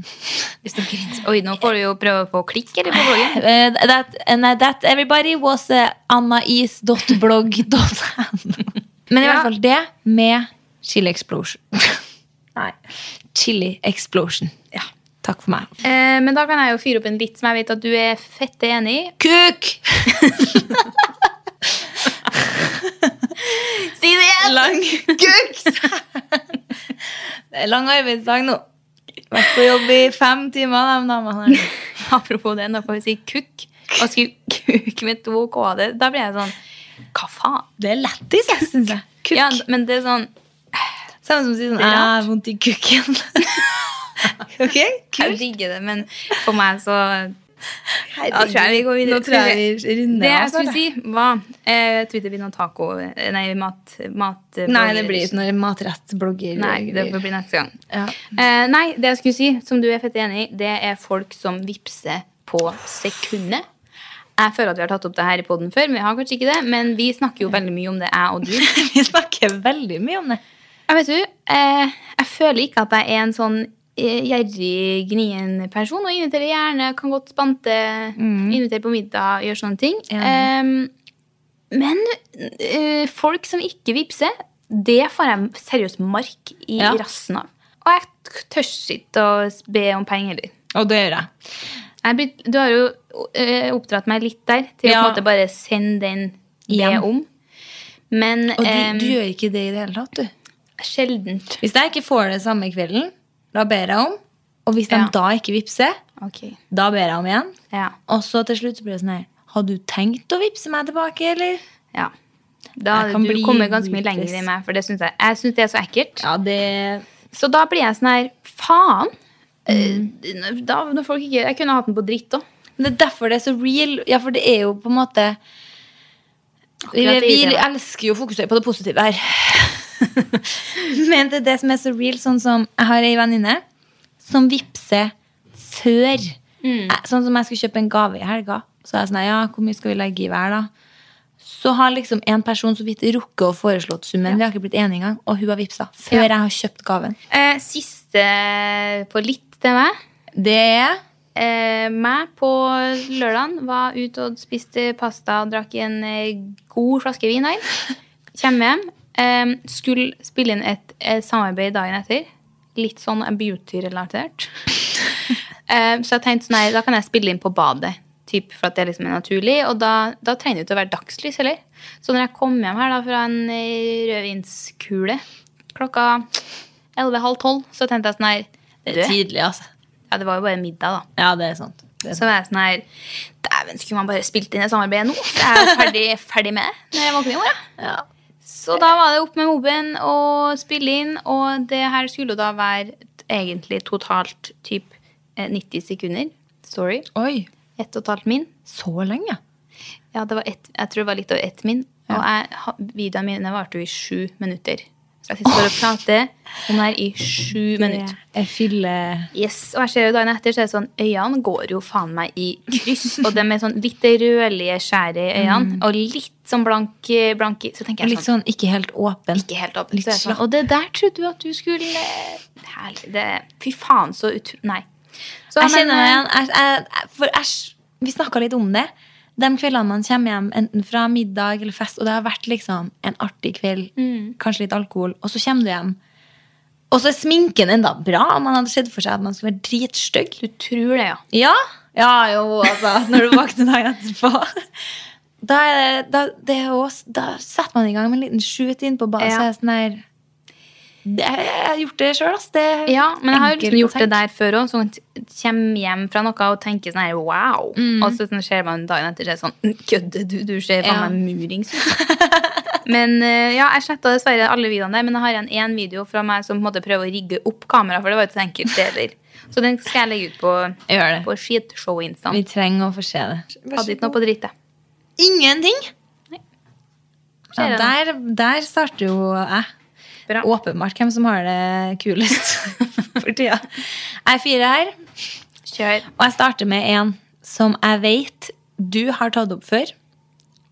Oi, nå får du jo prøve å få klikk eller på bloggen. Uh, that, and that everybody was uh, annais.blogg.no. Men i Ja. hvert fall det med Chili Explosion. Nei. Chili Explosion. Ja. Takk for meg. Uh, men da kan jeg jo fyre opp en litt som jeg vet at du er fette enig i. Kuk! Si det igjen! Lang kuk! Det er lang arbeidsdag nå. Vært på jobb i fem timer, de damene her. Apropos det, når vi sier kukk, og skriver kuk med to k da blir jeg sånn Hva faen? Det er lættis, jeg syns jeg. Kukk. Ja, men det er sånn Samme som å si sånn Jeg har vondt i kukken. ok, Jeg kult. digger det, men for meg så Da tror jeg vi går videre. Nå tror jeg vi runder Det jeg skulle si, var eh, blir noe taco Nei, mat, mat Nei, det blir ikke noe matrettblogger. Nei, det får bli neste gang. Ja. Eh, nei, det jeg skulle si, som du er fett enig i, det er folk som vipser på sekundet. Jeg føler at vi har tatt opp det her i poden før, men vi har kanskje ikke det. Men vi snakker jo veldig mye om det, jeg og du. Vi snakker veldig mye om det. Jeg vet du, eh, jeg føler ikke at jeg er en sånn eh, gjerrig, gnien person. Og inviterer gjerne, kan godt spante, invitere på middag, gjøre sånne ting. Eh, Men uh, folk som ikke vippser, det får jeg seriøst mark i Ja. rassen av. Og jeg tør ikke å be om penger heller. Og det gjør jeg. Jeg du har jo uh, oppdratt meg litt der, til å på en måte bare sende den be om. Men Og du, um, du gjør ikke det i det hele tatt, du. sjeldent. Hvis jeg ikke får det samme kvelden, da ber jeg om. Og hvis de Ja. da ikke vippser, okay. da ber jeg om igjen. ja. Og så til slutt så blir det sånn her Har du tenkt å vippse meg tilbake, eller? ja. Da kan du bli kommer ganske mye lenger enn meg, for det synes jeg, jeg synes det er så ekkelt. Ja, det Så da blir jeg sånn her, faen. Mm. Eh, Da, når folk ikke, jeg kunne hatt den på dritt òg. Men det er derfor det er så real. Ja, for det er jo på en måte Vi, vi elsker jo å fokusere på det positive her. Men det er det som er så real. Sånn som Jeg har ei venninne som vippser før. Mm. Sånn som jeg skulle kjøpe en gave i helga. Så er jeg sånn, ja, hvor mye skal vi legge i hver, da? Så har liksom en person så vidt rukket å foreslått summen. Vi har ikke blitt enige engang. Og hun har vippsa før Ja. jeg har kjøpt gaven. Eh, siste på litt til meg. Det er Eh, meg på lørdagen var ute og spiste pasta og drakk en eh, god flaske vin. Kommer hjem. Eh, skulle spille inn et, et samarbeid dagen etter. Litt sånn beauty-relatert. um, så jeg tenkte sånn nei, da kan jeg spille inn på badet. Typ, for at det liksom er naturlig. Og da, da trenger det ikke å være dagslys heller. Så når jeg kom hjem her da fra en eh, rødvinskule klokka 11.30 12, så tenkte jeg sånn her Det er tidlig, altså. Ja, det var jo bare middag, da. Ja, det er sant. Det er Så var jeg sånn her Dæven, skulle man bare spilt inn et samarbeid nå? Så jeg er ferdig, ferdig med det når jeg våkner i morgen. Ja. Så da var det opp med mobben og spille inn, og det her skulle da være egentlig totalt typ eh, 90 sekunder. Sorry. Oi, Ett og et halvt min. så lenge? Ja, det var ett, jeg tror det var litt over ett min. Og jeg, videoene mine varte jo i sju minutter. Så jeg sitter og prater om det her i sju minutter. Jeg fyller Yes, og jeg ser jo dagen etter, så er det sånn, øynene går jo faen meg i kryss, og de er sånn litt rødlige skjære i øynene, og litt sånn blank, blank så tenker jeg Litt sånn, sånn ikke helt åpen. ikke helt åpen. litt Så er sånn, og det der trodde du at du skulle, herlig, det, fy faen, så ut, nei. Så, Jeg men, kjenner meg eh, igjen. Jeg, jeg, for æsj, vi snakka litt om det. De kveldene man kommer hjem enten fra middag eller fest, og det har vært liksom en artig kveld, Mm. kanskje litt alkohol, og så kommer du hjem. Og så er sminken enda bra. Man hadde sett for seg at man skulle være dritstygg. Du tror det, ja. Ja, ja jo, altså, når du våkner dagen etterpå. Da, er da, det er også, da setter man i gang med en liten shoot inn på badet. Ja. Sånn det, Jeg har gjort det sjøl. Det Ja, men jeg har liksom gjort det der før òg. Sånn, kommer hjem fra noe og tenker sånn her wow. Og så sånn, ser man dagen etter er det sånn Kødder du? Du ser faen Ja. meg murings ut. men eh, ja, jeg sletta dessverre alle videoene der, men jeg har igjen én video fra meg som på en måte prøver å rigge opp kamera, for det var ikke så enkelt det heller. Så den skal jeg legge ut på, på skitshow-instaen. Vi trenger å få se det. Hadde ikke noe på dritt, jeg. Ingenting! Ja, der, der starter jo jeg. Bra. Åpenbart hvem som har det kulest for tida. Jeg er fire her, Kjør. og jeg starter med en som jeg vet du har tatt opp før,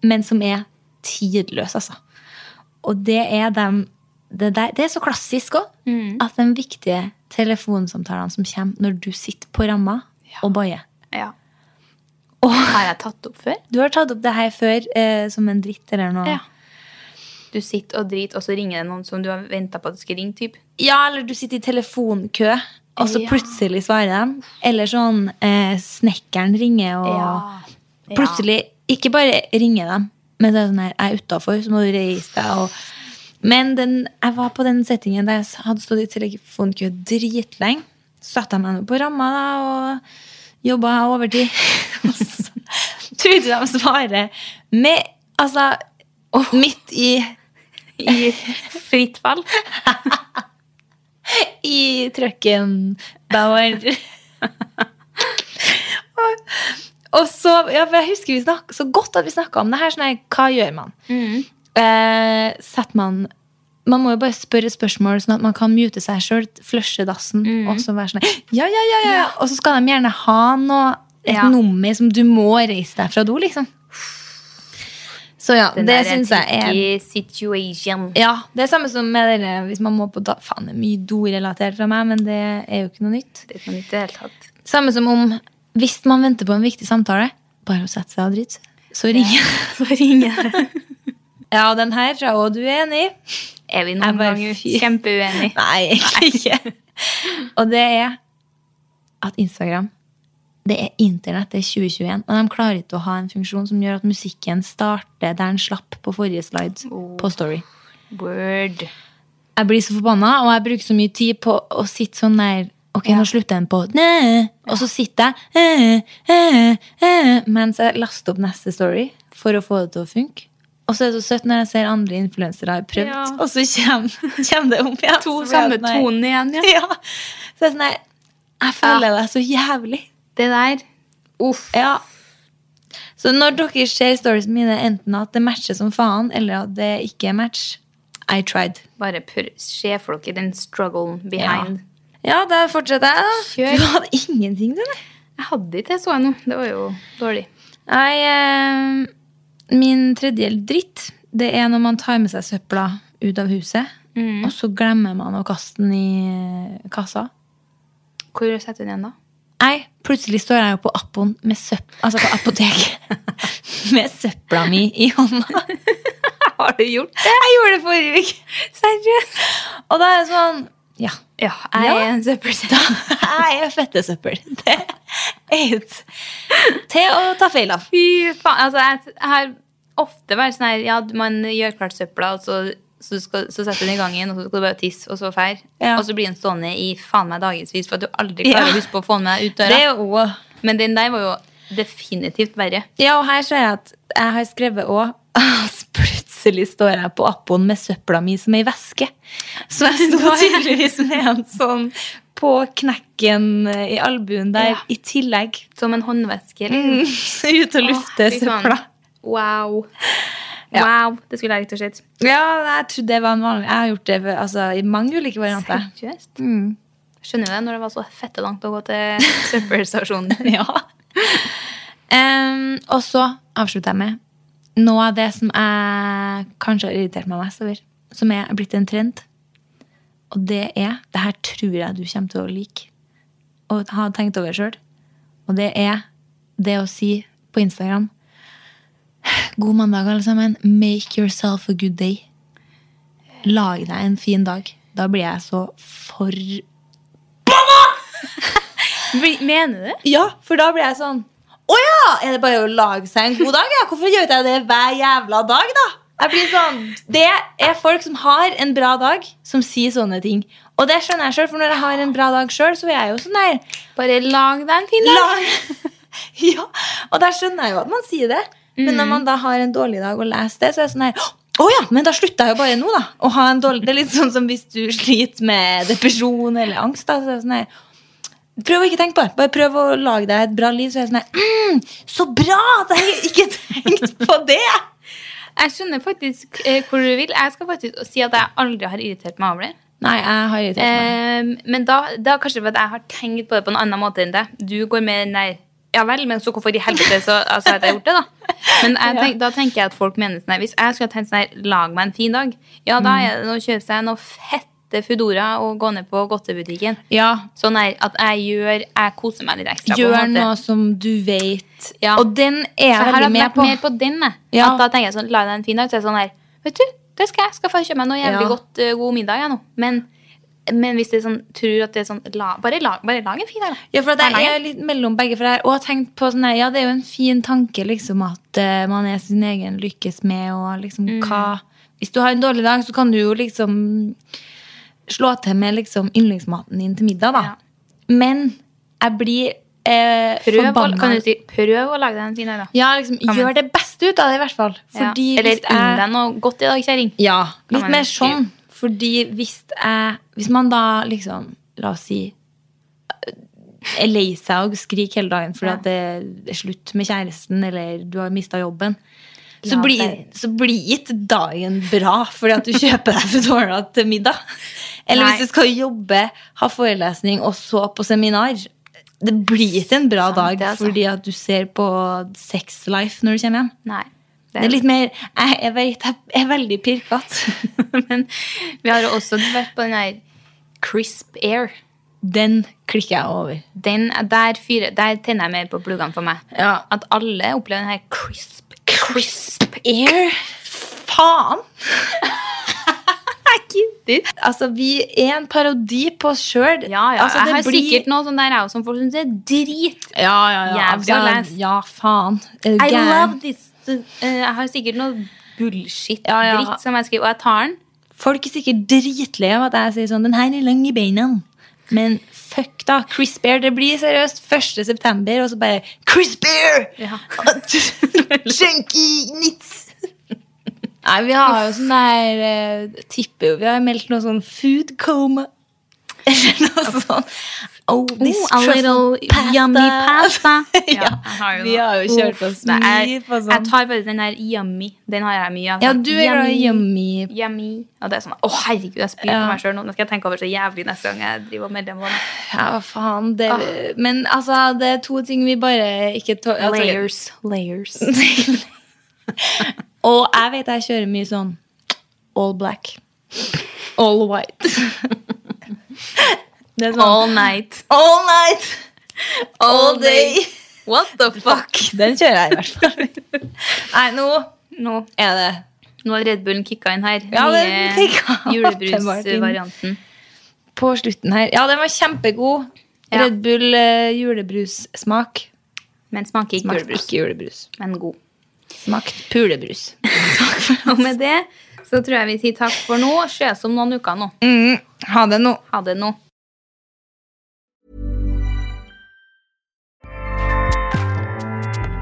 men som er tidløs, altså. Og det er dem Det, der, det er så klassisk òg. At de viktige telefonsamtalene som kommer når du sitter på ramma og boier. Ja. Og Har jeg tatt opp før? du har tatt opp det her før eh, som en dritt eller noe. Ja. Du sitter og driter, og så ringer det noen som du har venta på at du skal ringe. Typ. Ja, eller du sitter i telefonkø, og så Ja. plutselig svarer de. Eller sånn eh, snekkeren ringer, og Ja. plutselig ikke bare ringer dem, men det er sånn her, jeg er utafor, så må du reise deg. Og... Men den, jeg var på den settingen der jeg hadde stått i telefonkø dritlenge. Satte jeg meg på ramma da, og jobba overtid. Og så trodde de svarer med Altså, midt i I fritt fall. i trucken Bauer. og, så, ja, for Jeg husker vi snakket, så godt at vi snakka om det her. Sånn her, hva gjør man? Eh, setter man Man må jo bare spørre spørsmål, sånn at man kan mute seg sjøl, flushe dassen, og så være sånn ja, ja, ja, ja. Og så skal de gjerne ha noe, et Ja. nummer som du må reise deg fra do, liksom. Så ja, Den det syns jeg er situation. ja, det er samme som med dere hvis man må på da Faen, det er mye dorelatert fra meg, men det er jo ikke noe nytt. Det er ikke noe nytt i det hele tatt. Samme som om hvis man venter på en viktig samtale, bare å sette seg og drite, så ringer jeg. Ja, den her tror jeg òg du er enig i. Er vi noen ganger kjempeuenige? Nei, egentlig ikke. Og det er at Instagram det er internett, det er 2021, og de klarer ikke å ha en funksjon som gjør at musikken starter der den slapp på forrige slide på Story. Word. Jeg blir så forbanna, og jeg bruker så mye tid på å sitte sånn der Ok, nå slutter den på Næ. Og så sitter jeg eh, eh, eh, mens jeg laster opp neste story for å få det til å funke. Og så er det så søtt når jeg ser andre influensere har prøvd, Ja. og så kommer, det opp igjen. To samme sånn tonen igjen, ja. Ja. Så jeg sånn jeg, Jeg føler det så jævlig. Det der Uff. Ja. Så når dere ser storiesene mine, enten at det matcher som faen, eller at det ikke er match, I tried. Bare se for dere den strugglen behind. Ja, da fortsetter jeg, da. Kjør. Du hadde ingenting, du, nei. Jeg hadde ikke det så jeg nå. Det var jo dårlig. Nei, eh, min tredje dritt, det er når man tar med seg søpla ut av huset, og så glemmer man å kaste den i eh, kassa. Hvor setter du den igjen, da? Nei, plutselig står jeg jo på Appon med søpp, altså på apoteket med søpla mi i hånda. Har du gjort det? Jeg gjorde det forrige uke. Seriøst? Og da er jeg sånn Ja. Ja, jeg er en søppelsekk. Jeg er fettesøppel. Det er ikke til å ta feil av. Fy faen. Altså, jeg, jeg har ofte vært sånn her Ja, man gjør klart søpla, og så, så, skal, så setter du den i gangen, og så skal du bare tisse, og så fær. Ja. Og så blir den stående i faen meg dagevis for at du aldri klarer Ja. å huske på å få den med deg ut Det døra. er Men den der var jo definitivt verre. Ja, og her ser jeg at jeg har skrevet òg plutselig står jeg på Appoen med søpla mi som ei veske. Så jeg sto tydeligvis med en sånn på knekken i albuen der Ja. i tillegg. Som en håndveske. Mm. Ut og lufte Åh, søpla. Wow. Ja. Wow. Det skulle jeg likt å se. Ja, jeg trodde det var en vanlig Jeg har gjort det altså, i mange ulike varianter. Seriøst? Mm. Skjønner jo det når det var så fette langt å gå til søppelstasjonen. Ja. Um, og så avslutter jeg med noe av det som jeg kanskje har irritert meg mest over. Som er blitt en trend. Og det er Det her tror jeg du kommer til å like. Og ha tenkt over sjøl. Og det er det å si på Instagram God mandag, alle sammen. Make yourself a good day. Lag deg en fin dag. Da blir jeg så for Bli- Mener du det? Ja, for da blir jeg sånn Å ja! Er det bare å lage seg en god dag? Ja? Hvorfor gjør jeg det hver jævla dag, da? Jeg blir sånn Det er folk som har en bra dag, som sier sånne ting. Og det skjønner jeg sjøl, for når jeg har en bra dag sjøl, så er jeg jo sånn der Bare lag deg en fin dag. Ja, og der skjønner jeg jo at man sier det. Men når man da har en dårlig dag og leser det, så er det sånn her å ja, men da slutter jeg jo bare nå, da. Å ha en dårlig, det er litt sånn som hvis du sliter med depresjon eller angst. Da, så er det sånn her, Prøv å ikke tenke på det. Bare prøv å lage deg et bra liv. Så er det sånn her mm, Så bra at jeg ikke tenkte på det! Jeg skjønner faktisk eh, hvor du vil. Jeg skal faktisk si at jeg aldri har irritert meg over det. Nei, jeg har irritert meg. Eh, men da, da kanskje fordi jeg har tenkt på det på en annen måte enn det. Du går med den der Ja vel, men så hvorfor i helvete så altså, hadde jeg gjort det, da? Men jeg tenk, da tenker jeg at folk mener sånn her Hvis jeg skulle tenkt sånn her Lag meg en fin dag. Ja, da er det å kjøpe seg noe fette Foodora og gå ned på godtebutikken. Ja, Sånn her at jeg gjør Jeg koser meg litt ekstra. på Gjør noe som du vet. Ja. Og den er jeg jeg har veldig vært med på. mer på den. jeg. Ja. At da tenker jeg sånn, lag deg en fin dag. Så er jeg sånn her Vet du, det skal jeg. Skal få kjøpe meg noe jævlig godt eh, god middag. Jeg, nå. Men, men hvis det er sånn, tror at det er sånn la, bare, lag, bare lag en fin en. Ja, for det jeg er litt mellom begge. For jeg har tenkt på sånn Ja, det er jo en fin tanke liksom at uh, man er sin egen lykkes med, og liksom Mm. hva Hvis du har en dårlig dag, så kan du jo liksom slå til med liksom yndlingsmaten din til middag, da. Ja. Men jeg blir eh, Prøv, å, forbanna kan du si, prøv å lage deg en fin dag, da. Ja, liksom, Kan man- gjør det beste ut av det, i hvert fall. Ja. Eller unn deg noe godt i dag, kjerring. Ja, litt mer sånn. Fordi hvis jeg Hvis man da liksom, la oss si er lei seg og skriker hele dagen fordi Ja. det er slutt med kjæresten, eller du har mista jobben, så blir, så blir ikke dagen bra fordi at du kjøper deg Foodora til middag. Eller Nei. hvis du skal jobbe, ha forelesning og så på seminar. Det blir ikke en bra Sant, dag fordi at du ser på Sex Life når du kommer hjem. Nei. Det er litt mer Jeg, jeg, vet, jeg er veldig pirkete. Men vi har også vært på den der Crisp Air. Den klikker jeg over. Den, der, fyrer, der tenner jeg mer på pluggene for meg. Ja. At alle opplever den her crisp, crisp Air? faen! Jeg gidder. Altså, vi er en parodi på oss sjøl. Ja, ja. Altså, jeg har blir- sikkert noe sånn der jeg som folk syns er drit. Ja, ja, ja. Lese. ja, faen. I love this. Eh, jeg har sikkert noe bullshit-dritt Ja, ja. som jeg skriver, og jeg tar den. Folk er sikkert dritlei av at jeg sier sånn Den her er lang i beina. Men fuck, da. Chris Bear. Det blir seriøst 1. september, og så bare Chris Bear! Ja. Chunky nits! Nei, vi har jo sånn der uh, Tipper jo Vi har meldt noe sånn food coma. Eller noe sånt. Oh, this Oh, a little little yummy pasta. ja, har vi har jo kjørt oss Nei, mye jeg, på jeg sånn. tar bare den der yummy. Den har jeg mye av. Ja, du er yummy. yummy. Yummy. Og det er sånn, å herregud, jeg spyr Ja. på meg selv nå. Nå skal jeg tenke over så jævlig neste gang jeg driver med dem. Ja, faen. Det, Men altså, det er to ting vi bare ikke tar altså, Layers. Layers. Og jeg vet jeg kjører mye sånn all black. All white. Sånn All night. all night. All day. What the fuck? Den kjører jeg i hvert fall. Nei, nå Nå, er det nå har Red Bullen kicka inn her. Ja, den Nye julebrusvarianten. på slutten her. Ja, den var kjempegod. Ja. Red Bull uh, julebrussmak. Men smaker ikke julebrus. ikke julebrus. Men god. Smakt pulebrus. takk for Og med det så tror jeg vi sier takk for nå. Ses om noen uker nå. Mm, ha det nå. Ha det nå.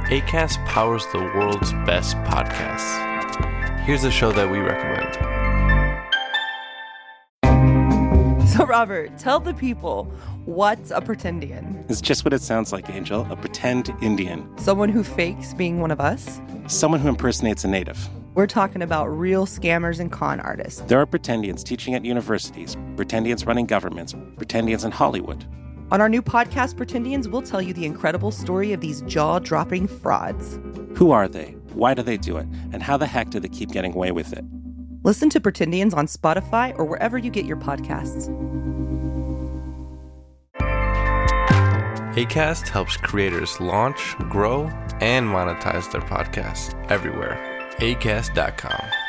ACAST powers the world's best podcasts. Here's a show that we recommend. So, Robert, tell the people what's a pretendian? It's just what it sounds like, Angel a pretend Indian. Someone who fakes being one of us? Someone who impersonates a native. We're talking about real scammers and con artists. There are pretendians teaching at universities, pretendians running governments, pretendians in Hollywood. On our new podcast, Pretendians, we'll tell you the incredible story of these jaw dropping frauds. Who are they? Why do they do it? And how the heck do they keep getting away with it? Listen to Pretendians on Spotify or wherever you get your podcasts. ACAST helps creators launch, grow, and monetize their podcasts everywhere. ACAST.com.